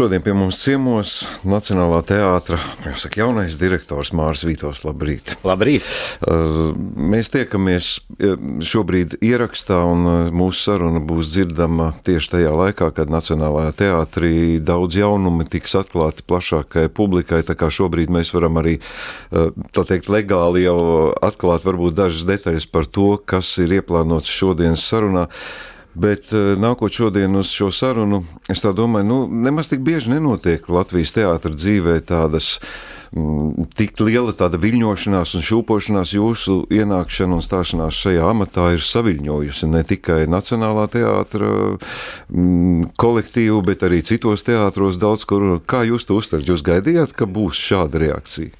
Šodien pie mums ciemos Nacionālā teātra jāsaka, jaunais direktors Mārs Vītos. Labrīt! Labrīt! Uh, mēs tiekamies uh, šobrīd ierakstā, un uh, mūsu saruna būs dzirdama tieši tajā laikā, kad Nacionālajā teātrī daudz jaunumi tiks atklāti plašākai publikai. Tā kā šobrīd mēs varam arī, teikt, legāli jau atklāt varbūt dažas detaļas par to, kas ir ieplānots šodienas sarunā. Bet eh, nākot šodien uz šo sarunu, es domāju, nu, nemaz tik bieži nenotiek Latvijas teātras dzīvē tādas mm, tik liela tāda viļņošanās un šūpošanās. Jūsu ienākšana un stāšanās šajā amatā ir saviļņojusi ne tikai Nacionālā teātra mm, kolektīvu, bet arī citos teātros daudz kur. Kā jūs to uztverat? Jūs gaidījāt, ka būs šāda reakcija?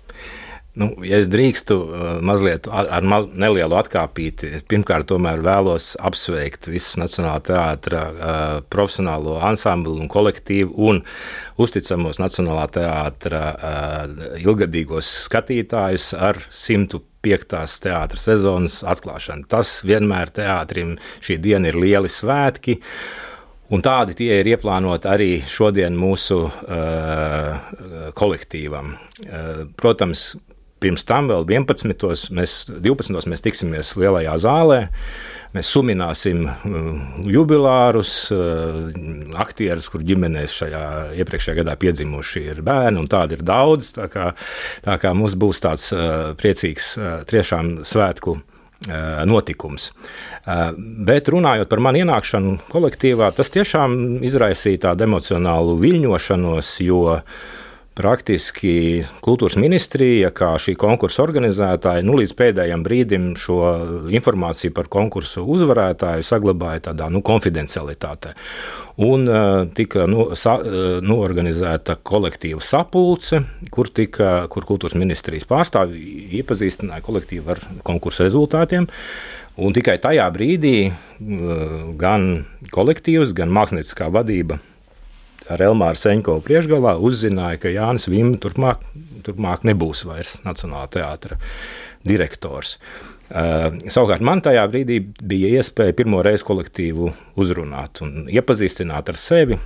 Nu, ja es drīkstu uh, mazliet ar ma nelielu atkāpīti, pirmkārt tomēr vēlos apsveikt visus Nacionālā teātra uh, profesionālo ansamblu un kolektīvu un uzticamos Nacionālā teātra uh, ilgadīgos skatītājus ar 105. teātras sezonas atklāšanu. Tas vienmēr teātrim šī diena ir lieli svētki. Un tādi tie ir ieplānoti arī šodien mūsu uh, kolektīvam. Uh, protams, Pirms tam vēl 11. Mēs, 12. mēs tiksimies lielajā zālē. Mēs sumināsim uh, jubilārus, uh, aktierus, kur ģimenēs šajā iepriekšējā gadā piedzimuši ir bērni, un tādi ir daudz. Tā kā, tā kā mums būs tāds uh, priecīgs, tiešām svētku notikums. Bet runājot par manu ienākšanu kolektīvā, tas tiešām izraisīja tādu emocionālu viļņošanos, jo praktiski kultūras ministrija, kā šī konkursa organizētāja, nu, līdz pēdējiem brīdim šo informāciju par konkursu uzvarētāju saglabāja tādā nu, konfidencialitātē. Un uh, tika nu, sa, uh, norganizēta kolektīva sapulce, kur, tika, kur kultūras ministrijas pārstāvji iepazīstināja kolektīvu ar konkursu rezultātiem. Un tikai tajā brīdī uh, gan kolektīvs, gan mākslinieckā vadība ar Elmāru Seņkovu priekšgalā uzzināja, ka Jānis Vim turpmāk, turpmāk nebūs vairs Nacionālā teātra direktors. Uh, savukārt man tajā brīdī bija iespēja pirmo reizi kolektīvu uzrunāt un iepazīstināt ar sevi.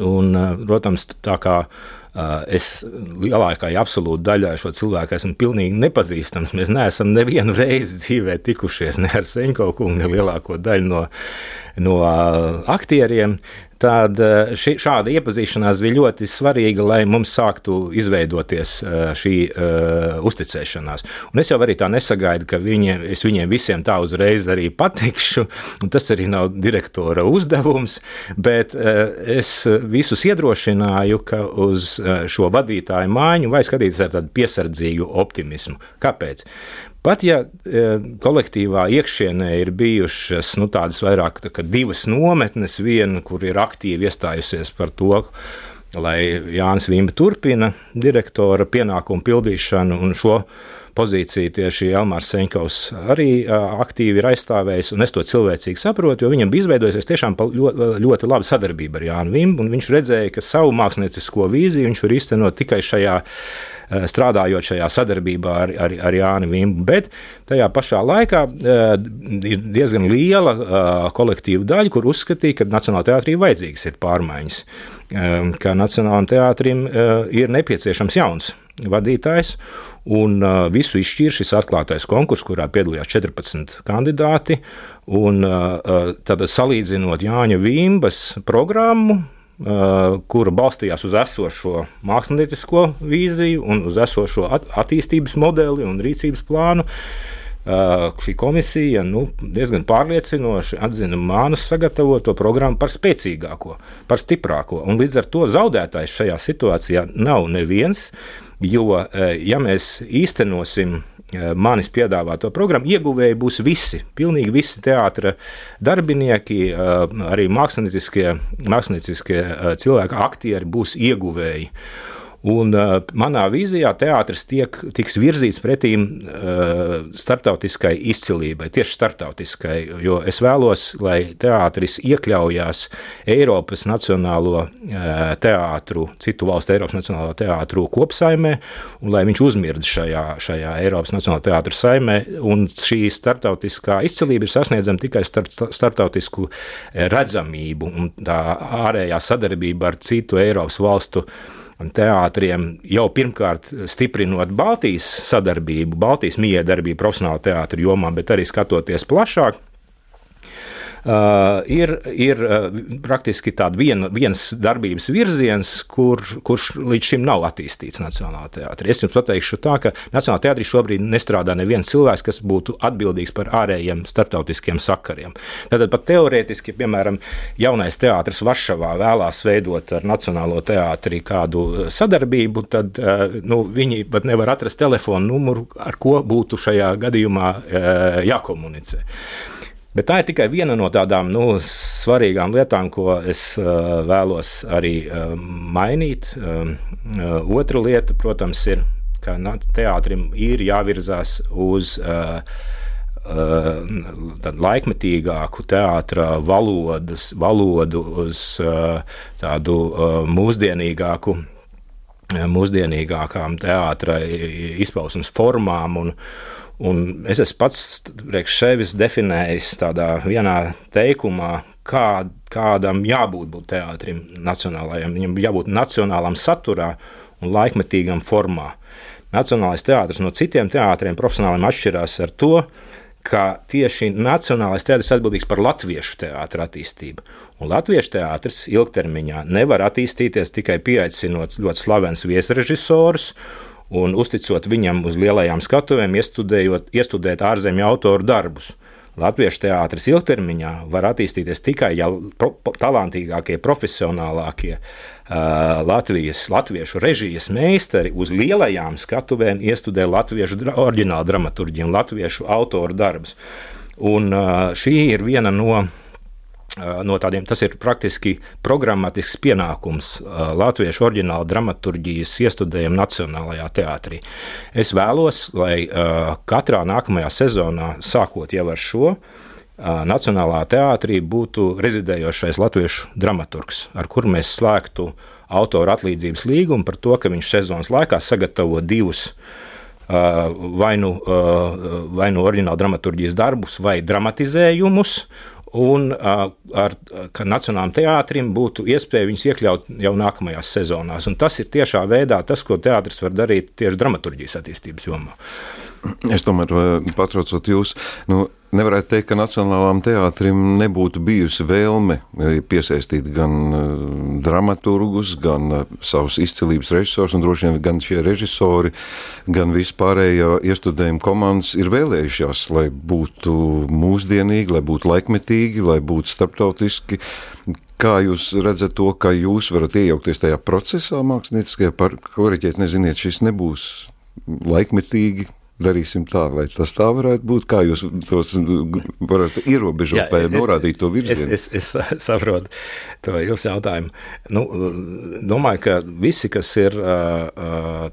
Un, uh, protams, tā kā uh, es lielākajai absolūti daļai šo cilvēku esmu pilnīgi nepazīstams. Mēs neesam nevienu reizi dzīvē tikušies ne ar Senko kungu, ne lielāko daļu no, no aktieriem tad ši, šāda iepazīšanās bija ļoti svarīga, lai mums sāktu izveidoties šī uh, uzticēšanās. Un es jau arī tā nesagaidu, ka viņi, es viņiem visiem tā uzreiz arī patikšu, un tas arī nav direktora uzdevums, bet uh, es visus iedrošināju, ka uz šo vadītāju mājiņu vajag skatīties ar tādu piesardzīgu optimismu. Kāpēc? Pat ja e, kolektīvā iekšienē ir bijušas nu, tādas vairāk tā divas nometnes, viena, kur ir aktīvi iestājusies par to, lai Jānis Vimba turpina direktora pienākumu pildīšanu un šo pozīciju tieši Elmārs Seņkovs arī aktīvi ir aizstāvējis, un es to cilvēcīgi saprotu, jo viņam bija izveidojusies tiešām ļoti, ļoti laba sadarbība ar Jānu Vimbu, un viņš redzēja, ka savu māksliniecisko vīziju viņš var īstenot tikai šajā strādājot šajā sadarbībā ar, ar, ar Jāni Vimbu. Bet tajā pašā laikā uh, ir diezgan liela uh, kolektīva daļa, kur uzskatīja, ka Nacionālajā teātrī vajadzīgas ir pārmaiņas, uh, ka Nacionālajam teātrim ir nepieciešams jauns vadītājs. Un uh, visu izšķīra šis atklātais konkurss, kurā piedalījās 14 kandidāti. Un, uh, tad salīdzinot Jāņa Vīmbas programmu, Uh, kura balstījās uz esošo māksliniecisko vīziju un uz esošo at attīstības modeli un rīcības plānu. Uh, šī komisija nu, diezgan pārliecinoši atzina Mānas sagatavoto programmu par spēcīgāko, par stiprāko. Un līdz ar to zaudētājs šajā situācijā nav neviens, jo, uh, ja mēs īstenosim Eh, manis piedāvāto programmu. Ieguvēji būs visi, pilnīgi visi teātris darbinieki, eh, arī mākslinieckie, mākslinieckie eh, cilvēki, aktieri būs ieguvēji. Un, manā vīzijā teātris tiek, tiks virzīts pretīm starptautiskai izcilībai, tieši starptautiskai, jo es vēlos, lai teātris iekļaujās Eiropas Nacionālo teātru, citu valstu Eiropas Nacionālo teātru kopsaimē, un lai viņš uzmird šajā, šajā Eiropas Nacionālo teātru saimē, un šī starptautiskā izcilība ir sasniedzama tikai starp starptautisku redzamību un tā ārējā sadarbība ar citu Eiropas valstu teātriem jau pirmkārt stiprinot Baltijas sadarbību, Baltijas miedarbību profesionāla teātra jomā, bet arī skatoties plašāk ir, ir uh, praktiski tāds vien, viens darbības virziens, kur, kurš līdz šim nav attīstīts Nacionālajā teātrī. Es jums pateikšu tā, ka Nacionālajā teātrī šobrīd nestrādā neviens cilvēks, kas būtu atbildīgs par ārējiem starptautiskiem sakariem. Tātad pat teorētiski, piemēram, jaunais teātris Varšavā vēlās veidot ar Nacionālo teātri kādu sadarbību, tad uh, nu, viņi pat nevar atrast telefonu numuru, ar ko būtu šajā gadījumā uh, jākomunicē. Bet tā ir tikai viena no tādām nu, svarīgām lietām, ko es uh, vēlos arī uh, mainīt. Uh, otra lieta, protams, ir, ka teātrim ir jāvirzās uz uh, laikmetīgāku teātrus valodas, valodu, uz tādu mūsdienīgāku mūsdienīgākām teātras izpausmes formām. Un, Un es esmu pats priekš sevis definējis tādā vienā teikumā, kā, kādam jābūt būt teātrim nacionālajam. Viņam jābūt nacionālam saturā un laikmetīgam formā. Nacionālais teātris no citiem teātriem profesionāliem atšķirās ar to, ka tieši Nacionālais teātris atbildīgs par latviešu teātra attīstību. Un latviešu teātris ilgtermiņā nevar attīstīties tikai pieaicinot ļoti slavens viesrežisorus un uzticot viņam uz lielajām skatuvēm, iestudēt ārzemju autoru darbus. Latviešu teātris ilgtermiņā var attīstīties tikai, ja pro, talantīgākie, profesionālākie uh, Latvijas, latviešu režijas meistari uz lielajām skatuvēm iestudē latviešu dra, oriģinālu dramaturģiju un latviešu autoru darbus. Un, uh, šī ir viena no no tādiem, tas ir praktiski programmatisks pienākums latviešu oriģināla dramaturģijas iestudējuma Nacionālajā teātrī. Es vēlos, lai katrā nākamajā sezonā, sākot jau ar šo, Nacionālā teātrī būtu rezidējošais latviešu dramaturgs, ar kuru mēs slēgtu autora atlīdzības līgumu par to, ka viņš sezonas laikā sagatavo divus vai nu, vai nu oriģinālu dramaturgijas darbus, vai dramatizējumus, un ar Nacionālajiem teātrim būtu iespēja viņus iekļaut jau nākamajās sezonās. Un tas ir tiešā veidā tas, ko teātris var darīt tieši dramaturgijas attīstības jomā. Es tomēr patraucot jūs, nu, nevarētu teikt, ka Nacionālajām teātrim nebūtu bijusi vēlme piesaistīt gan uh, dramaturgus, gan uh, savus izcilības režisors, un droši vien gan šie režisori, gan vispārējā iestudējuma komandas ir vēlējušās, lai būtu mūsdienīgi, lai būtu laikmetīgi, lai būtu starptautiski. Kā jūs redzat to, ka jūs varat iejaukties tajā procesā mākslinieckajā, par koriģēt, neziniet, šis nebūs laikmetīgi, darīsim tā, vai tas tā varētu būt, kā jūs tos varat ierobežot Jā, vai es, norādīt to virzienu? Es, es, es saprotu to jūsu jautājumu. Nu, domāju, ka visi, kas ir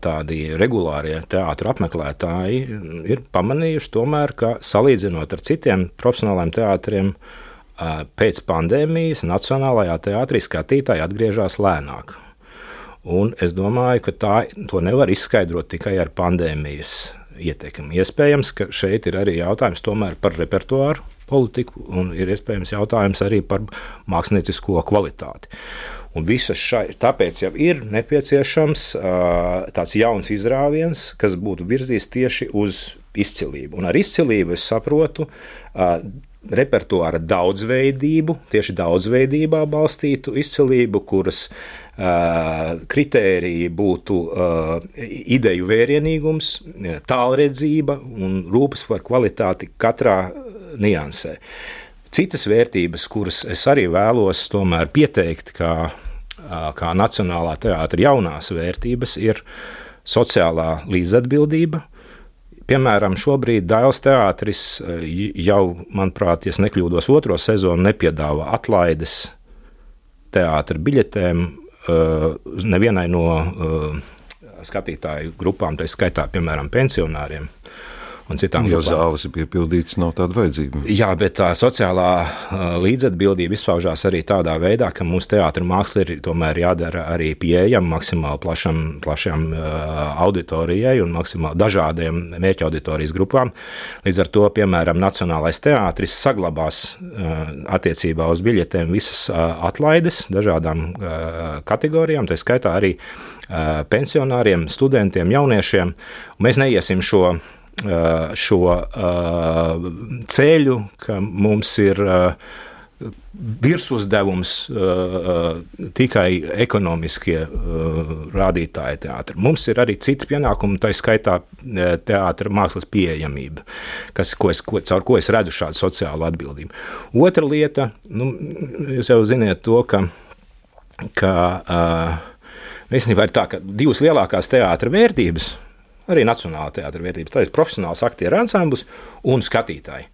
tādi regulārie teātru apmeklētāji, ir pamanījuši tomēr, ka salīdzinot ar citiem profesionāliem teātriem, pēc pandēmijas Nacionālajā teātrī skatītāji atgriežas lēnāk. Un es domāju, ka tā, to nevar izskaidrot tikai ar pandēmijas ietekmi. Iespējams, ka šeit ir arī jautājums par repertuāru politiku, un ir iespējams jautājums arī par māksliniecisko kvalitāti. Un visas šai, tāpēc jau ir nepieciešams tāds jauns izrāviens, kas būtu virzījis tieši uz izcilību. Un ar izcilību es saprotu repertuāra daudzveidību, tieši daudzveidībā balstītu izcilību, kuras uh, kritēriji būtu uh, ideju vērienīgums, tālredzība un rūpes par kvalitāti katrā niansē. Citas vērtības, kuras es arī vēlos tomēr pieteikt, kā, kā Nacionālā teātra jaunās vērtības, ir sociālā līdzatbildība, Piemēram, šobrīd Dāvidas teātris eh, jau, manuprāt, ja nekļūdos, otro sezonu nepiedāvā atlaides teātra biļetēm nevienai no skatītāju grupām, tā skaitā, piemēram, pensionāriem un citām lietām. Jo zāles ir piepildītas, nav tāda vajadzība. Jā, bet tā sociālā līdzatbildība izpaužās arī tādā veidā, ka mūsu teātris māksla ir tomēr jādara arī pieejama maksimāli plašam, plašam auditorijai un maksimāli dažādiem mērķa auditorijas grupām. Līdz ar to, piemēram, Nacionālais teātris saglabās attiecībā uz biļetēm visas atlaides dažādām kategorijām, tā skaitā arī pensionāriem, studentiem, jauniešiem. Mēs neiesim šo šo ceļu, ka mums ir virsuzdevums tikai ekonomiskie rādītāji teātris. Mums ir arī citi pienākumi, tā skaitā teātris mākslas pieejamība, kas, ko es, ko, caur ko es redzu šādu sociālu atbildību. Otra lieta, nu, jūs jau ziniet to, ka, ka īstenībā ir tā, ka divas lielākās teātris vērtības arī Nacionālā teātris vērtības. Tā ir profesionāls aktieru ansamblis un skatītāji.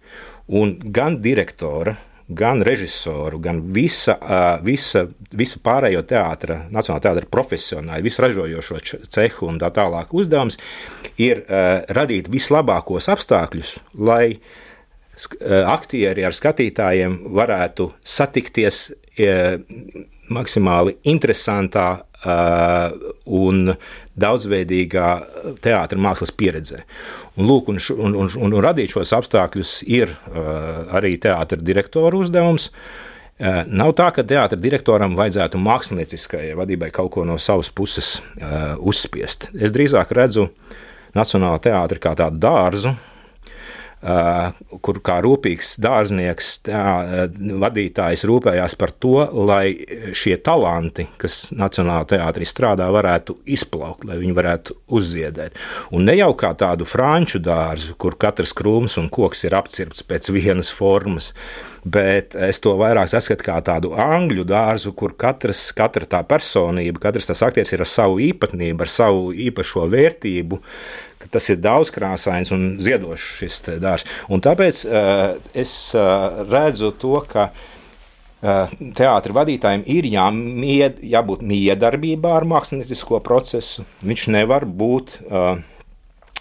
Un gan direktora, gan režisoru, gan visa, visa, visa pārējo teātra, nacionālā teātra profesionāļu, visu ražojošo cehu un tā tālāk uzdevums ir radīt vislabākos apstākļus, lai aktieri ar skatītājiem varētu satikties maksimāli interesantā un daudzveidīgā teātris mākslas pieredzē. Un, lūk, un, un, un, un radīt šos apstākļus ir uh, arī teātris direktora uzdevums. Uh, nav tā, ka teātris direktoram vajadzētu mākslinieciskai vadībai kaut ko no savas puses uh, uzspiest. Es drīzāk redzu Nacionālo teātri kā tādu dārzu, Uh, kur kā rūpīgs dārznieks, tā, uh, vadītājs rūpējās par to, lai šie talanti, kas Nacionālajā teātrī strādā, varētu izplaukt, lai viņi varētu uzziedēt. Un ne jau kā tādu franču dārzu, kur katrs krūms un koks ir apcirpts pēc vienas formas, bet es to vairāk saskatu kā tādu angļu dārzu, kur katrs, katra tā personība, katrs tas aktieris ir ar savu īpatnību, ar savu īpašo vērtību, ka tas ir daudzkrāsains un ziedošs šis dārsts. Un tāpēc uh, es uh, redzu to, ka uh, teātris vadītājiem ir jāmied, jābūt miedarbībā ar māksliniecisko procesu. Viņš nevar būt. Uh,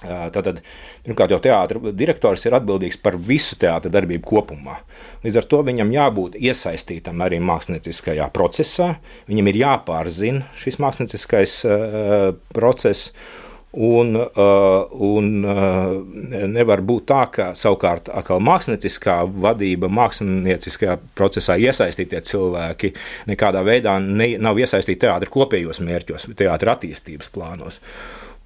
Tātad, pirmkārt, jau teātris direktors ir atbildīgs par visu teātris darbību kopumā. Līdz ar to viņam jābūt iesaistītam arī mākslinieckajā procesā. Viņam ir jāpārzina šis mākslinieckais uh, process. Un, uh, un uh, nevar būt tā, ka savukārt mākslinieckā vadība, mākslinieckajā procesā iesaistītie cilvēki nekādā veidā ne, nav iesaistīti teātris kopējos mērķos, teātris attīstības plānos.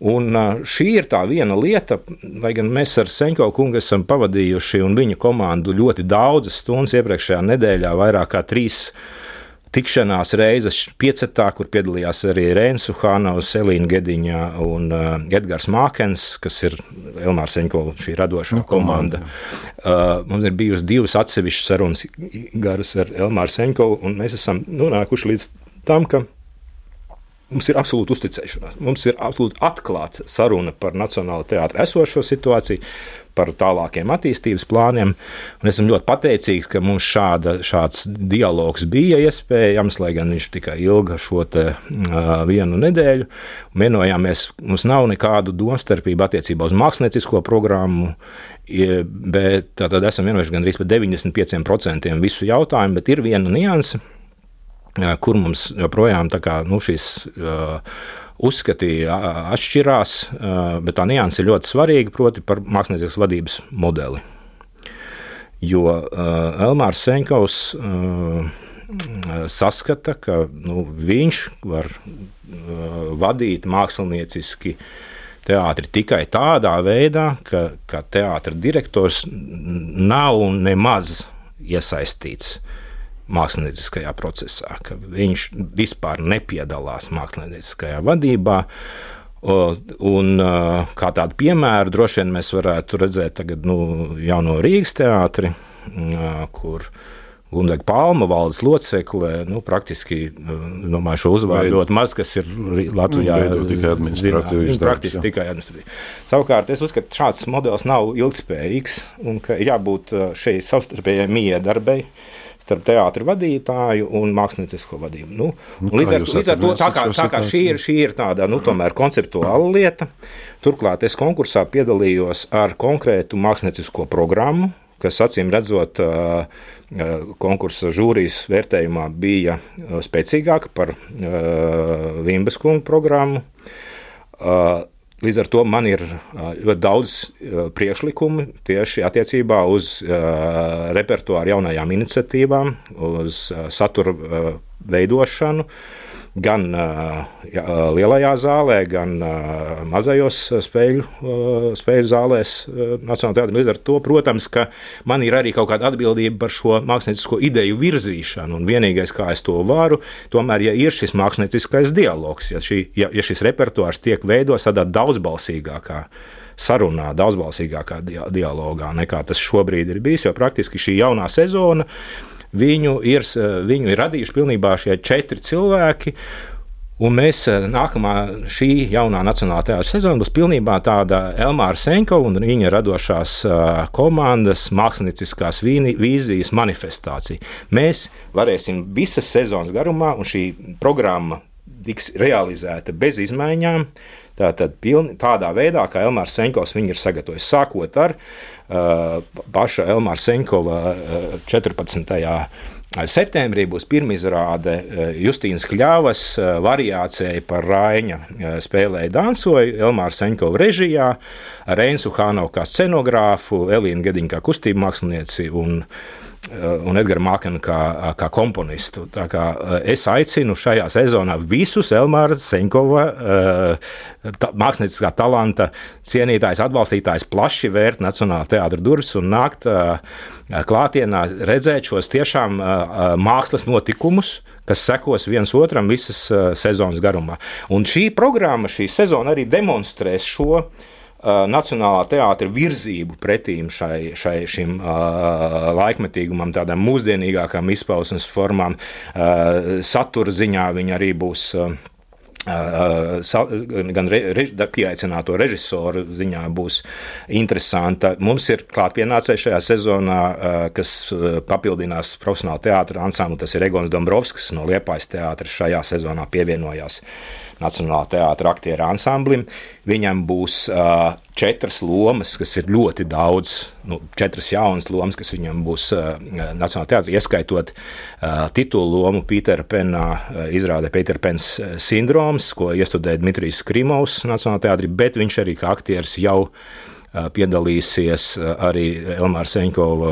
Un uh, šī ir tā viena lieta, lai gan mēs ar Senko kungu esam pavadījuši un viņa komandu ļoti daudzas stundas iepriekšējā nedēļā, vairāk kā trīs tikšanās reizes piecetā, kur piedalījās arī Rēns Uhānovs, Elīna Gediņa un uh, Edgars Mākens, kas ir Elmārs Seņko šī radošā no, nu, komanda. Uh, mums ir bijusi divas atsevišķas sarunas garas ar Elmāru Seņko, un mēs esam nonākuši līdz tam, ka Mums ir absolūti uzticēšanās. Mums ir absolūti atklāta saruna par Nacionālo teātru esošo situāciju, par tālākiem attīstības plāniem. Un esmu ļoti pateicīgs, ka mums šāda, šāds dialogs bija iespējams, lai gan viņš tikai ilga šo te, uh, vienu nedēļu. Vienojāmies, mums nav nekādu domstarpību attiecībā uz māksliniecisko programmu. Bet tad esam vienojušies gandrīz par 95% visu jautājumu, bet ir viena nianse kur mums joprojām kā, nu, šīs uzskati atšķirās, bet tā nianse ir ļoti svarīga, proti par mākslinieckās vadības modeli. Jo Elmārs Senkovs saskata, ka nu, viņš var vadīt mākslinieciski teātri tikai tādā veidā, ka, ka teātris direktors nav nemaz iesaistīts uh, mākslinieckajā procesā, ka viņš vispār nepiedalās mākslinieckajā vadībā. Un, kā tādu piemēru droši vien mēs varētu redzēt tagad, nu, jauno Rīgas teātri, kur, Gundaga Palma valdes locekle, nu, praktiski, domāju, šo uzvārdu ļoti maz, kas ir Latvijā. Nu, tikai administrācija. Nu, praktiski tikai administrācija. Savukārt, es uzskatu, ka šāds modelis nav ilgspējīgs un ka jābūt šai savstarpējai miedarbei starp teātra vadītāju un māksliniecisko vadību. Nu, nu, līdz, ar, līdz ar to, tā kā, tā kā šī, ir, šī ir tāda nu, konceptuāla lieta, turklāt es konkursā piedalījos ar konkrētu māksliniecisko programmu, kas acīm redzot, konkursa žūrijas vērtējumā bija spēcīgāka par Vimbas kungu programmu. Līdz ar to man ir ļoti daudz priekšlikumu tieši attiecībā uz repertuāru jaunajām iniciatīvām, uz satura veidošanu. Uh, gan jā, lielajā zālē, gan mazajos spēļu, spēļu zālēs Nacionālajā teātrī. Līdz ar to, protams, ka man ir arī kaut kāda atbildība par šo māksliniecisko ideju virzīšanu. Un vienīgais, kā es to varu, tomēr, ja ir šis mākslinieckais dialogs, ja, šī, ja, ja šis repertuārs tiek veidots tādā daudzbalsīgākā sarunā, daudzbalsīgākā dialogā, nekā tas šobrīd ir bijis. Jo praktiski šī jaunā sezona Viņu ir, viņu ir radījuši pilnībā šie četri cilvēki. Un mēs nākamā šī jaunā nacionālā teātra sezona būs pilnībā tāda Elmāra Senko un viņa radošās komandas mākslinieckās vīzijas manifestācija. Mēs varēsim visas sezonas garumā, un šī programma tiks realizēta bez izmaiņām, tātad pilni, tādā veidā, kā Elmārs Senkovs viņu ir sagatavojis, sākot ar uh, paša Elmāra Senkova 14. Eh, septembrī būs pirmizrāde eh, Justīnas Kļavas variācija par Raina spēlēju dansoju Elmāra Seņkova režijā, Reinsu Hānovu kā scenogrāfu, Elīnu Gediņu kā kustību mākslinieci un un Edgars Mākenu kā, kā komponistu. Tā kā es aicinu šajā sezonā visus Elmāra Senkova ta, mākslinieckā talanta cienītājs, atbalstītājs plaši vērt Nacionālā teātra durvis un nākt klātienā, redzēt šos tiešām mākslas notikumus, kas sekos viens otram visas sezonas garumā. Un šī programma, šī sezona arī demonstrēs šo Nacionālā teātra virzību pretīm šai, šai, šim uh, laikmetīgumam, tādām mūsdienīgākām izpausmes formām, uh, satura ziņā viņa arī būs. Uh, gan rež, pieaicināto režisoru ziņā būs interesanta. Mums ir klātpienācēji šajā sezonā, kas papildinās profesionālu teātra ansamblu. Tas ir Egons Dombrovskis no Liepājas teātra šajā sezonā pievienojās. Uh, Nacionālā teātra aktieru ansamblim. Viņam būs uh, četras lomas, kas ir ļoti daudz, nu, četras jaunas lomas, kas viņam būs uh, Nacionālajā teātrī, ieskaitot uh, titulu lomu Pītera Penā, uh, izrādē Pītera Pens sindroms, ko iestudēja Dmitrijs Krimovs Nacionālajā teātrī, bet viņš arī kā aktieris jau piedalīsies arī Elmāra Seņkova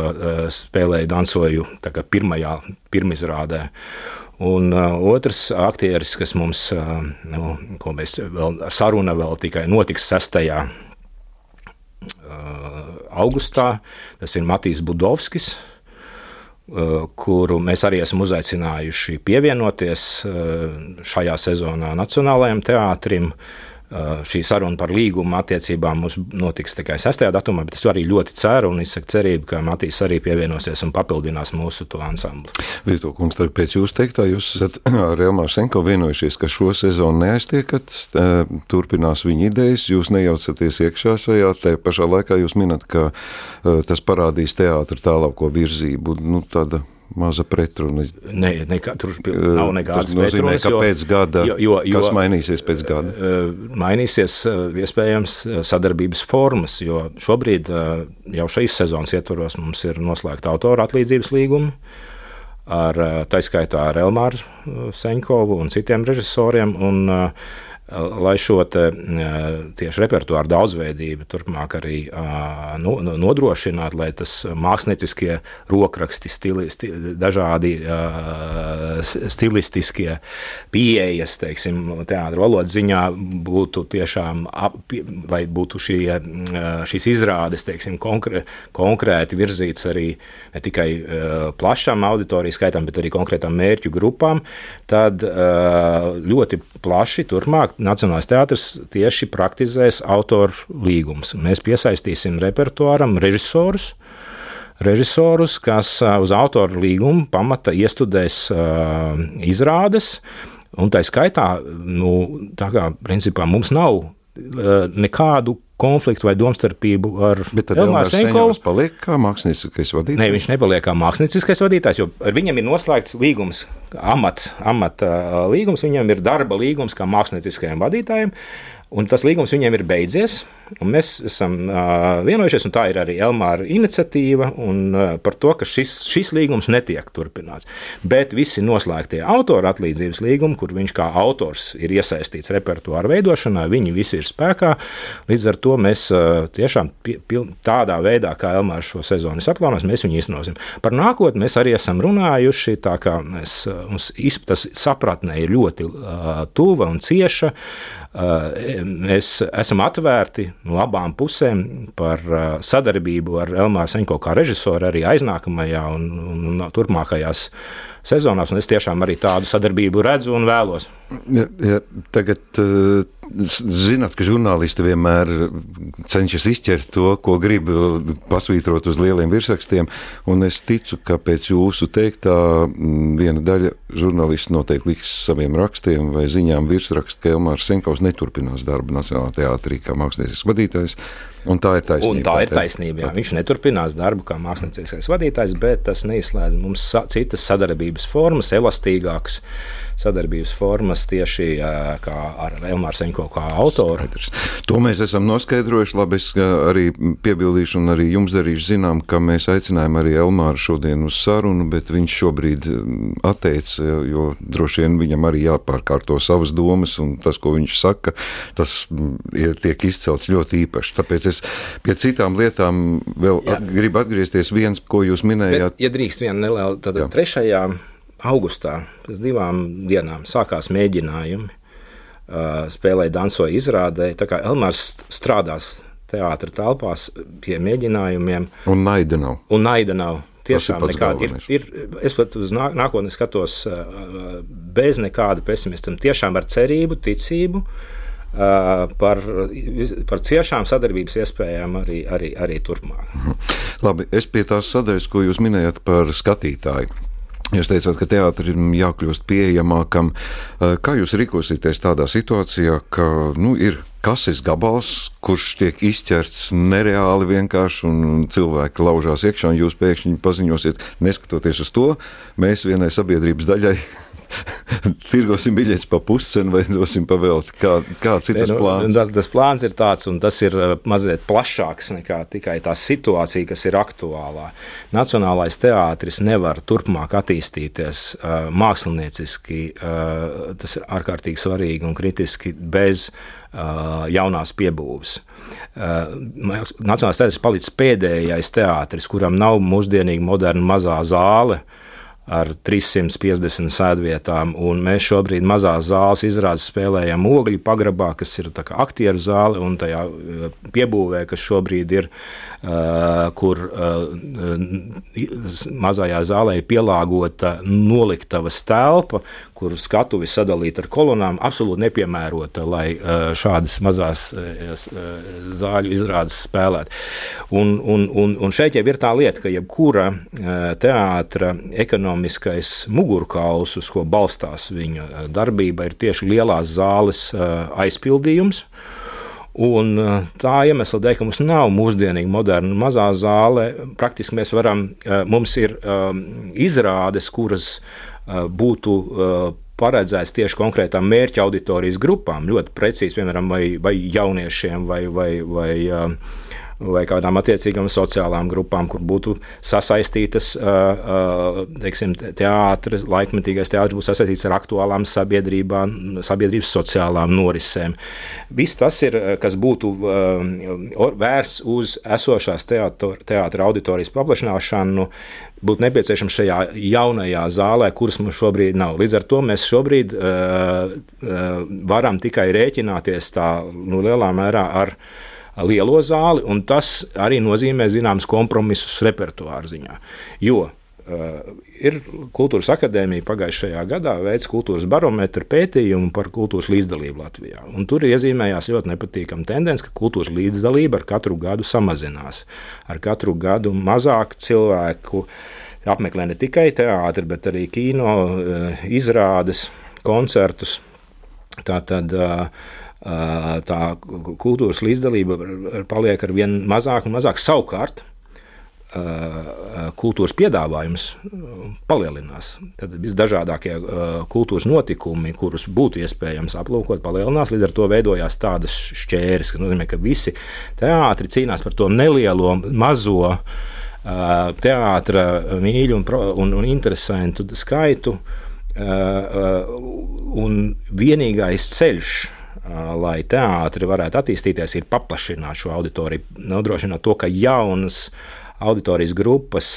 spēlēja dansoju pirmajā pirmizrādē. Un uh, otrs aktieris, kas mums, uh, nu, ko mēs vēl saruna vēl tikai notiks 6. Uh, augustā, tas ir Matīs Budovskis, uh, kuru mēs arī esam uzaicinājuši pievienoties uh, šajā sezonā Nacionālajiem teātrim. Uh, šī saruna par līguma attiecībām mums notiks tikai 6. datumā, bet es arī ļoti ceru un izsaku cerību, ka Matīs arī pievienosies un papildinās mūsu to ansambli. Vieto kungs, tagad pēc jūsu teiktā, jūs esat ar Elmāru Senko vienojušies, ka šo sezonu neaiztiekat, turpinās viņa idejas, jūs nejaucaties iekšā šajā, te pašā laikā jūs minat, ka tas parādīs teātra tālāko virzību, nu tāda maza pretruna. Ne, nekā, tur nav nekādas pretrunas. Ka pēc gada, jo, jo, jo, kas mainīsies pēc gada? Mainīsies iespējams sadarbības formas, jo šobrīd jau šīs sezonas ietvaros mums ir noslēgta autora atlīdzības līguma ar taiskaitā ar Elmāru Seņkovu un citiem režisoriem. Un, uh, lai šo te, tieši repertuāru daudzveidību turpmāk arī nu, nodrošinātu, lai tas mākslinieckie rokraksti, stili, sti, dažādi stilistiskie pieejas, teiksim, teātra valodas ziņā būtu tiešām, ap, lai būtu šie, šīs izrādes, teiksim, konkrē, konkrēti virzīts arī ne tikai plašām auditoriju skaitam, bet arī konkrētām mērķu grupām, tad ļoti plaši turpmāk Nacionālais teātris tieši praktizēs autoru līgumus. Mēs piesaistīsim repertuāram režisorus, režisorus, kas uz autoru līgumu pamata iestudēs izrādes. Un tā skaitā, nu, tā kā principā mums nav nekādu konfliktu vai domstarpību ar Elmāru Senkovu. Viņš paliek kā mākslinieckais vadītājs? Nē, viņš nepaliek kā mākslinieckais vadītājs, jo ar viņam ir noslēgts līgums, amata amat, līgums, viņam ir darba līgums kā mākslinieckajam vadītājam. Un tas līgums viņiem ir beidzies, un mēs esam uh, vienojušies, un tā ir arī Elmāra iniciatīva un, uh, par to, ka šis, šis līgums netiek turpināts. Bet visi noslēgtie autora atlīdzības līgumi, kur viņš kā autors ir iesaistīts repertuāra veidošanā, viņi visi ir spēkā. Līdz ar to mēs uh, tiešām pie, pil, tādā veidā, kā Elmārs šo sezonu saplānos, mēs viņu iznosim. Par nākotni mēs arī esam runājuši, tā kā mēs, mums tas sapratnē ir ļoti uh, tuva un cieša. Uh, mēs esam atvērti no abām pusēm par uh, sadarbību ar Elmāru Senko kā režisoru arī aiznākamajā un, un, turpmākajās sezonās. Es tiešām arī tādu sadarbību redzu un vēlos. Ja, ja, tagad, uh, zināt, ka žurnālisti vienmēr cenšas izķert to, ko grib pasvītrot uz lieliem virsrakstiem. Es ticu, ka pēc jūsu teiktā viena daļa žurnālisti noteikti liks saviem rakstiem vai ziņām virsrakstu, ka Elmārs Senkovs neturpinās darbu Nacionālajā teātrī kā mākslinieks vadītājs. Un tā ir taisnība. Un tā ir taisnība. Jā. Viņš neturpinās darbu kā mākslinieks vadītājs, bet tas neizslēdz mums citas sadarbības formas, elastīgākas sadarbības formas tieši kā ar Elmāru Senko kā autoru. Skaidrs. To mēs esam noskaidrojuši. Labi, es arī piebildīšu un arī jums darīšu zinām, ka mēs aicinājām arī Elmāru šodien uz sarunu, bet viņš šobrīd atteica, jo droši vien viņam arī jāpārkārto savas domas un tas, ko viņš saka, tas tiek izcelts ļoti īpaši. Tāpēc es pie citām lietām vēl at, gribu atgriezties viens, ko jūs minējāt. Bet, ja drīkst viena neliela, tad Jā. trešajā augustā, pēc divām dienām, sākās mēģinājumi. Uh, spēlēja, dansoja, izrādēja. Tā kā Elmārs strādās teātris telpās pie mēģinājumiem. Un naida nav. Un naida nav. Tiešām nekāda ir, ir. Es pat uz nākotni skatos bez nekāda pesimisma. Tiešām ar cerību, ticību. Par, par ciešām sadarbības iespējām arī, arī, arī turpmāk. Labi, es pie tās sadaļas, ko jūs minējat par skatītāju. Jūs teicāt, ka teātrim jākļūst pieejamākam. Eh, kā jūs rīkosieties tādā situācijā, ka nu, ir kases gabals, kurš tiek izķerts nereāli vienkārši, un cilvēki laužās iekšā, un jūs pēkšņi paziņosiet, neskatoties uz to, mēs vienai sabiedrības daļai tirgosim biļetes pa puscenu vai dosim pa velti. Kā, kāds ir tas nu, plāns? Tas plāns ir tāds, un tas ir uh, mazliet plašāks nekā tikai tā situācija, kas ir aktuālā. Nacionālais teātris nevar turpmāk attīstīties uh, mākslinieciski. Uh, tas ir ārkārtīgi svarīgi un kritiski bez jaunās piebūves. Nacionālais teātris palicis pēdējais teātris, kuram nav mūsdienīga moderna mazā zāle. Uh, ar 350 sēdvietām. Mēs šobrīd mazā zāles izrādes spēlējam ogļu pagrabā, kas ir aktieru zāle, un tajā eh, piebūvē, kas šobrīd ir, uh, kur uh, mazajā zālē ir pielāgota noliktavas telpa, kur skatuvi sadalīta ar kolonām, absolūti nepiemērota, lai uh, šādas mazās zāļu izrādes spēlētu. Un, un, un, un šeit jau ir tā lieta, ka jebkura teātra ekonomika ekonomiskais mugurkauls, uz ko balstās viņa eh, darbība, ir tieši lielās zāles eh, aizpildījums. Un eh, tā iemesla dēļ, ka mums nav mūsdienīga, moderna mazā zāle, praktiski mēs varam, mums ir izrādes, kuras būtu paredzēts tieši konkrētām mērķa auditorijas grupām, ļoti precīzi, piemēram, vai, vai jauniešiem, vai, vai, vai vai kādām attiecīgām sociālām grupām, kur būtu sasaistītas teiksim, teātris, laikmetīgais teātris būtu sasaistīts ar aktuālām sabiedrībām, sabiedrības sociālām norisēm. Viss tas ir, kas būtu vērsts uz esošās teātra auditorijas paplašināšanu, būtu nepieciešams šajā jaunajā zālē, kuras mums šobrīd nav. Līdz ar to mēs šobrīd uh, uh, varam tikai rēķināties tā nu, lielā mērā ar lielo zāli, un tas arī nozīmē zināmas kompromisus repertuāra ziņā. Jo ir Kultūras akadēmija pagājušajā gadā veids kultūras barometru pētījumu par kultūras līdzdalību Latvijā. Un tur iezīmējās ļoti nepatīkama tendence, ka kultūras līdzdalība ar katru gadu samazinās. Ar katru gadu mazāk cilvēku apmeklē ne tikai teātri, bet arī kino, izrādes, koncertus. Tā tad tā kultūras līdzdalība paliek ar vien mazāk un mazāk savukārt kultūras piedāvājums palielinās. Tad visdažādākie kultūras notikumi, kurus būtu iespējams aplūkot, palielinās. Līdz ar to veidojās tādas šķēres, kas nozīmē, ka visi teātri cīnās par to nelielo, mazo teātra mīļu un, un, un interesantu skaitu. Un vienīgais ceļš, lai teātris varētu attīstīties, ir paplašināt šo auditoriju, nodrošināt to, ka jaunas auditorijas grupas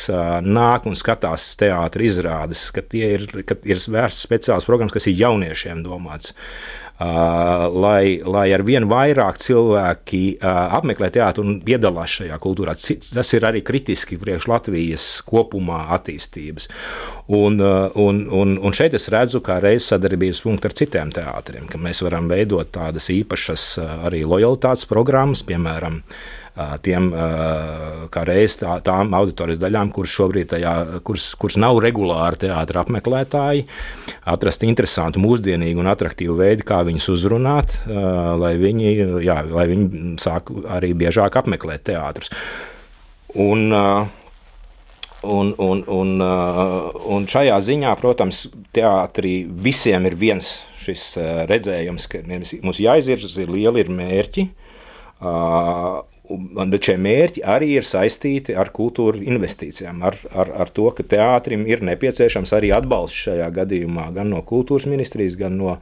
nāk un skatās teātris izrādes, ka ir, ka ir vērstas speciālas programmas, kas ir jauniešiem domāts. Uh, lai, lai ar vien vairāk cilvēki uh, apmeklē teātru un piedalās šajā kultūrā. Tas ir arī kritiski priekš Latvijas kopumā attīstības. Un, uh, un, un, un šeit es redzu, kā reizes sadarbības punktu ar citiem teātriem, ka mēs varam veidot tādas īpašas arī lojalitātes programmas, piemēram, tiem kā reiz tā, tām auditorijas daļām, kuras šobrīd tajā, kuras, kuras nav regulāri teātra apmeklētāji, atrast interesantu, mūsdienīgu un attraktīvu veidu, kā viņus uzrunāt, lai viņi, jā, lai viņi sāk arī biežāk apmeklēt teātrus. Un, Un, un, un, un šajā ziņā, protams, teātrī visiem ir viens šis redzējums, ka mums jāizvirza ir lieli ir mērķi, Bet šie mērķi arī ir saistīti ar kultūra investīcijām, ar, ar, ar to, ka teātrim ir nepieciešams arī atbalsts šajā gadījumā gan no kultūras ministrijas, gan no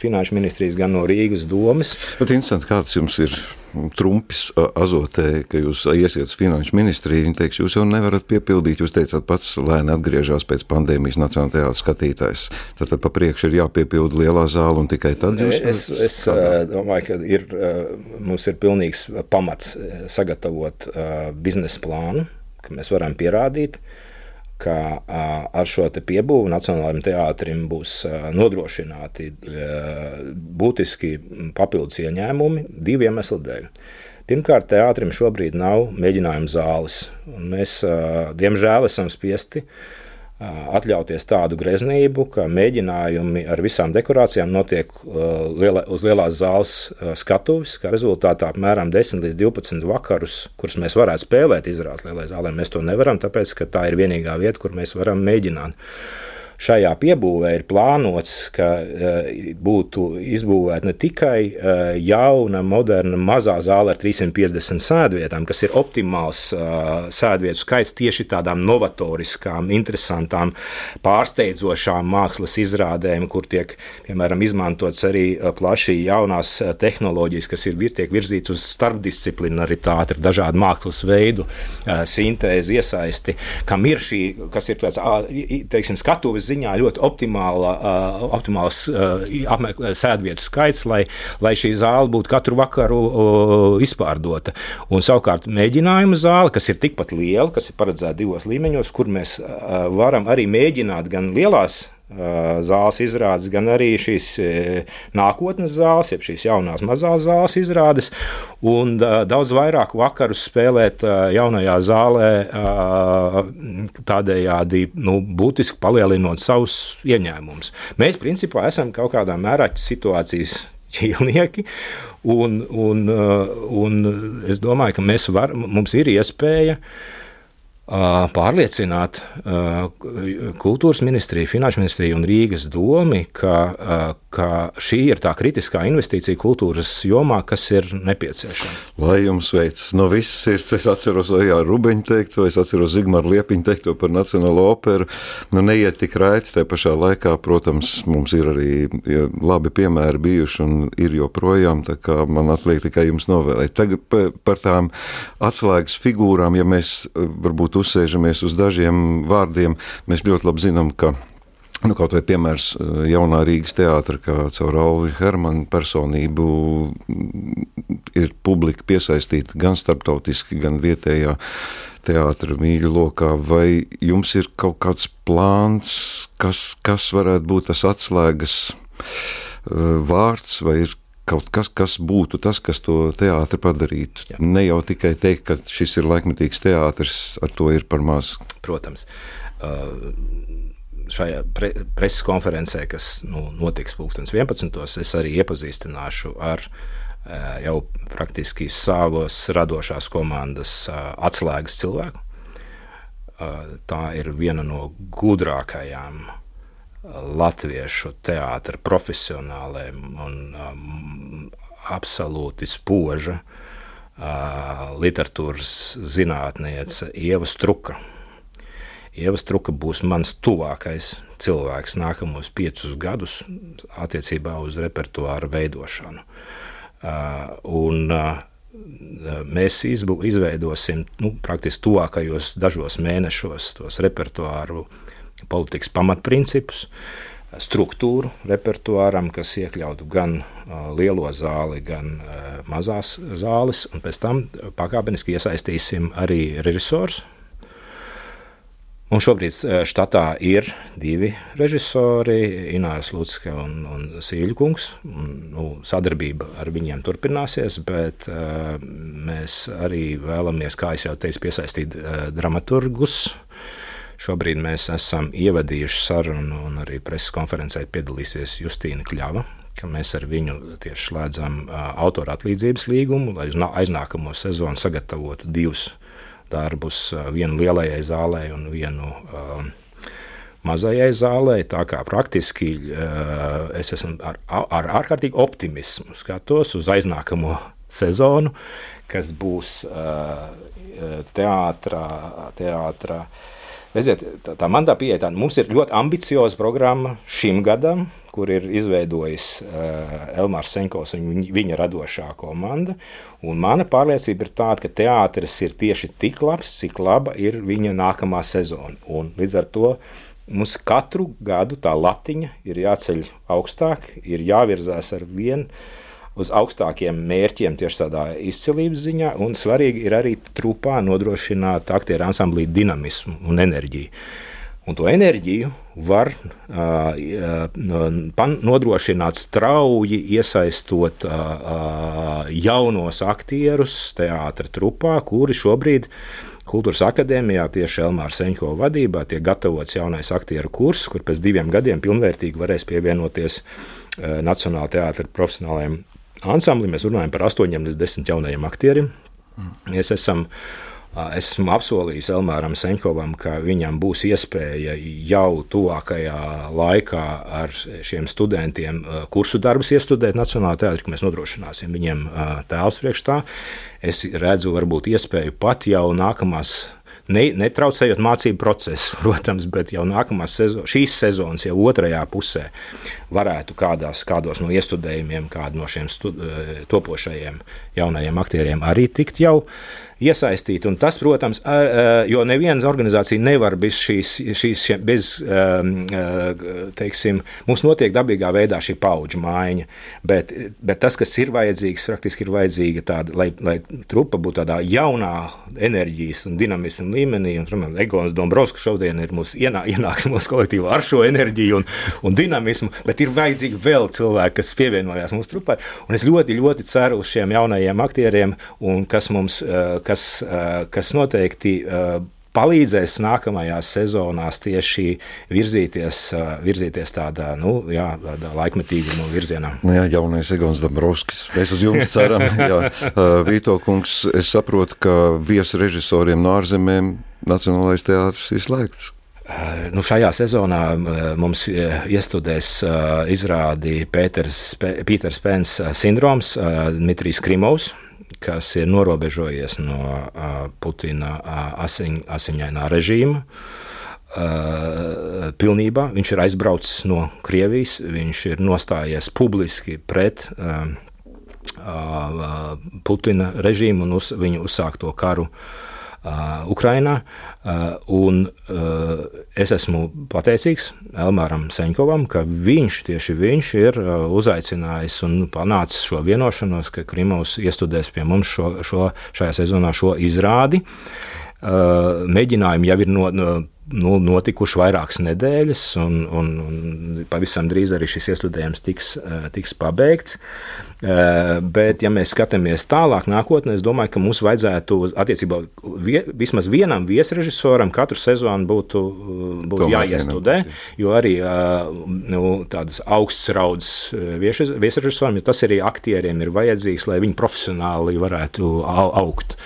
finanšu ministrijas, gan no Rīgas domas. Bet interesanti, kāds jums ir trumpis azotē, ka jūs iesiet uz finanšu ministriju, viņi teiks, jūs jau nevarat piepildīt, jūs teicāt pats lēni atgriežās pēc pandēmijas Nacionālajā teātris skatītājs. Tad, tad pa priekšu ir jāpiepilda lielā zāle un tikai tad jūs. Es, es domāju, ka ir, mums ir pilnīgs pamats sagatavot biznesa plānu, ka mēs varam pierādīt, ka ar šo piebūvi Nacionālajiem teātrim būs nodrošināti būtiski papildus ieņēmumi divu iemeslu dēļ. Pirmkārt, teātrim šobrīd nav mēģinājuma zāles. Mēs, diemžēl, esam spiesti uh, atļauties tādu greznību, ka mēģinājumi ar visām dekorācijām notiek liela, uz lielās zāles skatuves, kā rezultātā apmēram 10 līdz 12 vakarus, kurus mēs varētu spēlēt izrādes lielajā zālē. Mēs to nevaram, tāpēc, ka tā ir vienīgā vieta, kur mēs varam mēģināt šajā piebūvē ir plānots, ka eh, būtu izbūvēta ne tikai eh, jauna, moderna, mazā zāle ar 350 sēdvietām, kas ir optimāls eh, sēdvietu skaits tieši tādām novatoriskām, interesantām, pārsteidzošām mākslas izrādēm, kur tiek, piemēram, izmantots arī plaši jaunās tehnoloģijas, kas ir tiek virzīts uz starpdisciplinaritāti, ar dažādu mākslas veidu, sintēzi, iesaisti, kam ir šī, kas ir tāds, teiksim, skatuves ziņā ļoti optimāla, uh, optimāls uh, sēdvietu skaits, lai, lai šī zāle būtu katru vakaru uh, izpārdota. Un savukārt mēģinājuma zāle, kas ir tikpat liela, kas ir paredzēta divos līmeņos, kur mēs uh, varam arī mēģināt gan lielās zāles izrādes, gan arī šīs nākotnes zāles, jeb šīs jaunās mazās zāles izrādes, un daudz vairāk vakarus spēlēt jaunajā zālē, tādējādi nu, būtiski palielinot savus ieņēmumus. Mēs principā esam kaut kādā mērā situācijas ķīlnieki. Un, un, un es domāju, ka var, mums ir iespēja uh, pārliecināt kultūras ministriju, finanšu ministriju un Rīgas domi, ka, ka šī ir tā kritiskā investīcija kultūras jomā, kas ir nepieciešama. Lai jums veicas no visas sirds, es atceros Ojā Rubeņu teikto, es atceros Zigmāru Liepiņu teikto par Nacionālo operu, nu neiet tik raiti, te pašā laikā, protams, mums ir arī labi piemēri bijuši un ir joprojām, tā kā man atliek tikai jums novēlēt. Tagad par tām atslēgas figūrām, ja mēs varbūt varbūt uzsēžamies uz dažiem vārdiem, mēs ļoti labi zinām, ka Nu, kaut vai piemērs jaunā Rīgas teātra, kā caur Alvi Hermanu personību ir publika piesaistīta gan starptautiski, gan vietējā teātra mīļu lokā. Vai jums ir kaut kāds plāns, kas, kas varētu būt tas atslēgas vārds, vai ir kaut kas, kas būtu tas, kas to teātri padarītu. Jā. Ne jau tikai teikt, ka šis ir laikmetīgs teātris, ar to ir par maz. Protams. Uh, šajā pre preses konferencē, kas nu, notiks 11. es arī iepazīstināšu ar uh, jau praktiski savas radošās komandas uh, atslēgas cilvēku. Uh, tā ir viena no gudrākajām latviešu teātra profesionāliem un um, absolūti spoža uh, literatūras zinātniece Ieva Struka. Ieva Struka būs mans tuvākais cilvēks nākamos piecus gadus attiecībā uz repertuāra veidošanu. Uh, un, uh, mēs izveidosim nu, praktiski tuvākajos dažos mēnešos tos repertuāru uh, politikas pamatprincipus, struktūru repertuāram, kas iekļautu gan lielo zāli, gan mazās zāles, un pēc tam pakāpeniski iesaistīsim arī režisors. Un šobrīd štatā ir divi režisori, Ināras Lutska un, un Sīļu kungs. Nu, sadarbība ar viņiem turpināsies, bet uh, mēs arī vēlamies, kā jau teicu, piesaistīt uh, dramaturgus, uh, Šobrīd mēs esam ievadījuši sarunu, un arī preses konferencē piedalīsies Justīna Kļava, mēs ar viņu tieši slēdzam autora atlīdzības līgumu, lai aiznākamo sezonu sagatavotu divus darbus, vienu lielajai zālē un vienu uh, mazajai zālē. Tā kā praktiski uh, es esmu ar, ar ārkārtīgu optimismu skatos uz aiznākamo sezonu, kas būs uh, teātrā, teātrā Redziet, tā, tā man tā pieeja, tā mums ir ļoti ambicioza programma šim gadam, kur ir izveidojis uh, Elmārs Senkovs un viņa, viņa radošā komanda. Un mana pārliecība ir tāda, ka teātris ir tieši tik labs, cik laba ir viņa nākamā sezona. Un līdz ar to mums katru gadu tā latiņa ir jāceļ augstāk, ir jāvirzās ar vienu uz augstākiem mērķiem tieši tādā izcilības ziņā, un svarīgi ir arī trupā nodrošināt aktieru ansamblī dinamismu un enerģiju. Un to enerģiju var uh, nodrošināt strauji, iesaistot uh, jaunos aktierus teātra trupā, kuri šobrīd Kultūras akadēmijā tieši Elmāra Seņko vadībā tiek gatavots jaunais aktieru kurs, kur pēc diviem gadiem pilnvērtīgi varēs pievienoties uh, Nacionālajā teātra profesionālajiem ansambli mēs runājam par 8 līdz 10 jaunajiem aktieriem. Mēs esam Es esmu apsolījis Elmāram Senkovam, ka viņam būs iespēja jau tuvākajā laikā ar šiem studentiem kursu darbus iestudēt Nacionālajā teātrī, ka mēs nodrošināsim viņiem tēlus priekš tā. Es redzu, varbūt iespēju pat jau nākamās ne, netraucējot mācību procesu, protams, bet jau nākamās sezonas, šīs sezonas, jau otrajā pusē, varētu kādās, kādos no iestudējumiem, kādu no šiem stud, eh, topošajiem jaunajiem aktieriem arī tikt jau iesaistīti. Un tas, protams, jo neviena organizācija nevar bez šīs, šīs bez, ehm, teiksim, mums notiek dabīgā veidā šī paudžu maiņa, bet, bet tas, kas ir vajadzīgs, praktiski ir vajadzīga tāda, lai, lai trupa būtu tādā jaunā enerģijas un dinamismu līmenī, un, protams, Egons Dombrovskis šodien ir mūsu ienā, ienāks mūsu kolektīvā ar šo enerģiju un, un dinamismu, bet ir vajadzīgi vēl cilvēki, kas pievienojās mūsu trupai, un es ļoti, ļoti ceru uz šiem jaunajiem aktieriem, un kas mums, kas, kas noteikti palīdzēs nākamajās sezonās tieši virzīties, virzīties tādā, nu, jā, tādā laikmetīguma virzienā. Nu jā, jaunais Egons Dabrovskis, mēs uz jums ceram. jā, Vīto kungs, es saprotu, ka viesrežisoriem no ārzemēm Nacionālais teātris ir slēgts. Nu, šajā sezonā mums iestudēs izrādi Pēters, Pēters Pēns sindroms, Dmitrijs Krimovs, kas ir norobežojies no Putina asiņ, asiņainā režīma. Uh, pilnībā viņš ir aizbraucis no Krievijas, viņš ir nostājies publiski pret uh, uh, Putina režīmu un uz, viņu uzsākto karu Ukrainā. Uh, un uh, es esmu pateicīgs Elmāram Seņkovam, ka viņš tieši viņš ir uh, uzaicinājis un panācis šo vienošanos, ka Krimovs iestudēs pie mums šo, šo, šajā sezonā šo izrādi. Mēģinājumi jau ir no, no nu, notikuši vairākas nedēļas, un, un, un pavisam drīz arī šis iesludējums tiks, eh, tiks pabeigts. Eh, bet, ja mēs skatāmies tālāk, nākotnē, es domāju, ka mums vajadzētu attiecībā vie, vismaz vienam viesrežisoram katru sezonu būtu, būtu jāiestudē, jo arī eh, nu, tādas augsts raudzes viesrežisoram, jo tas arī aktieriem ir vajadzīgs, lai viņi profesionāli varētu augt.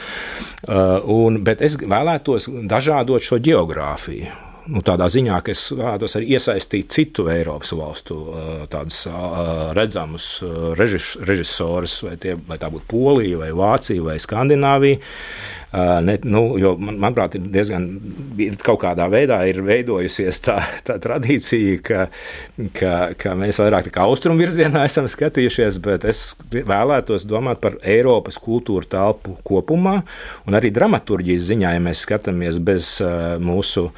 Un, bet es vēlētos dažādot šo geogrāfiju filozofiju. Nu, tādā ziņā, ka es vēlētos arī iesaistīt citu Eiropas valstu tādus redzamus režis, režisorus, vai, tie, vai tā būtu Polija, vai Vācija, vai Skandināvija. Ne, nu, jo, man, manuprāt, ir diezgan ir kaut kādā veidā veidojusies tā, tā tradīcija, ka, ka, ka mēs vairāk kā austrumu virzienā esam skatījušies, bet es vēlētos domāt par Eiropas kultūra telpu kopumā un arī dramaturģijas ziņā, ja mēs skatāmies bez mūsu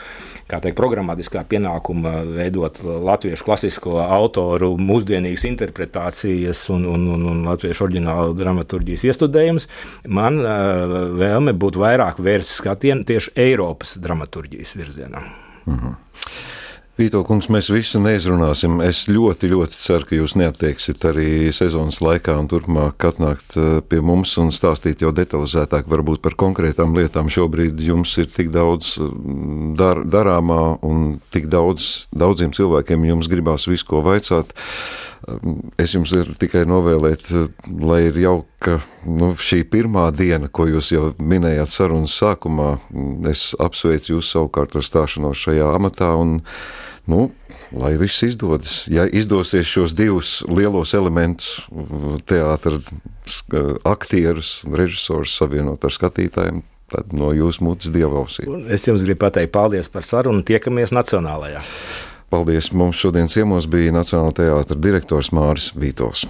teikt, programmatiskā pienākuma veidot latviešu klasisko autoru mūsdienīgas interpretācijas un, un, un, un latviešu oriģinālu dramaturģijas iestudējumus. Man vēlme būtu vairāk vērsts skatienu tieši Eiropas dramaturģijas virzienā. Mm -hmm. Vīto kungs, mēs visu neizrunāsim. Es ļoti, ļoti ceru, ka jūs neatteiksiet arī sezonas laikā un turpmāk atnākt eh, pie mums un stāstīt jau detalizētāk varbūt par konkrētām lietām. Šobrīd jums ir tik daudz mm, dar, darāmā un tik daudz, daudziem cilvēkiem jums gribās visu ko vaicāt. Es jums varu tikai novēlēt, lai ir jauka nu, šī pirmā diena, ko jūs jau minējāt sarunas sākumā. Es apsveicu jūs savukārt ar stāšanos šajā amatā un Nu, lai viss izdodas. Ja izdosies šos divus lielos elementus, teātris, aktierus un režisorus savienot ar skatītājiem, tad no jūsu mutes dievausī. Es jums gribu pateikt paldies par sarunu. Tiekamies Nacionālajā. Paldies! Mums šodien ciemos bija Nacionālā teātra direktors Māris Vītos.